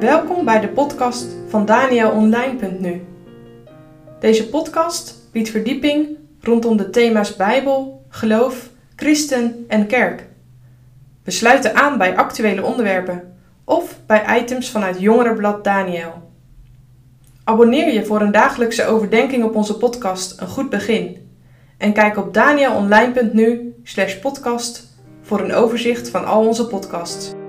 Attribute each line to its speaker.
Speaker 1: Welkom bij de podcast van DanielOnline.nu. Deze podcast biedt verdieping rondom de thema's Bijbel, geloof, christen en kerk. We sluiten aan bij actuele onderwerpen of bij items vanuit Jongerenblad Daniel. Abonneer je voor een dagelijkse overdenking op onze podcast Een Goed Begin en kijk op danielonline.nu slash podcast voor een overzicht van al onze podcasts.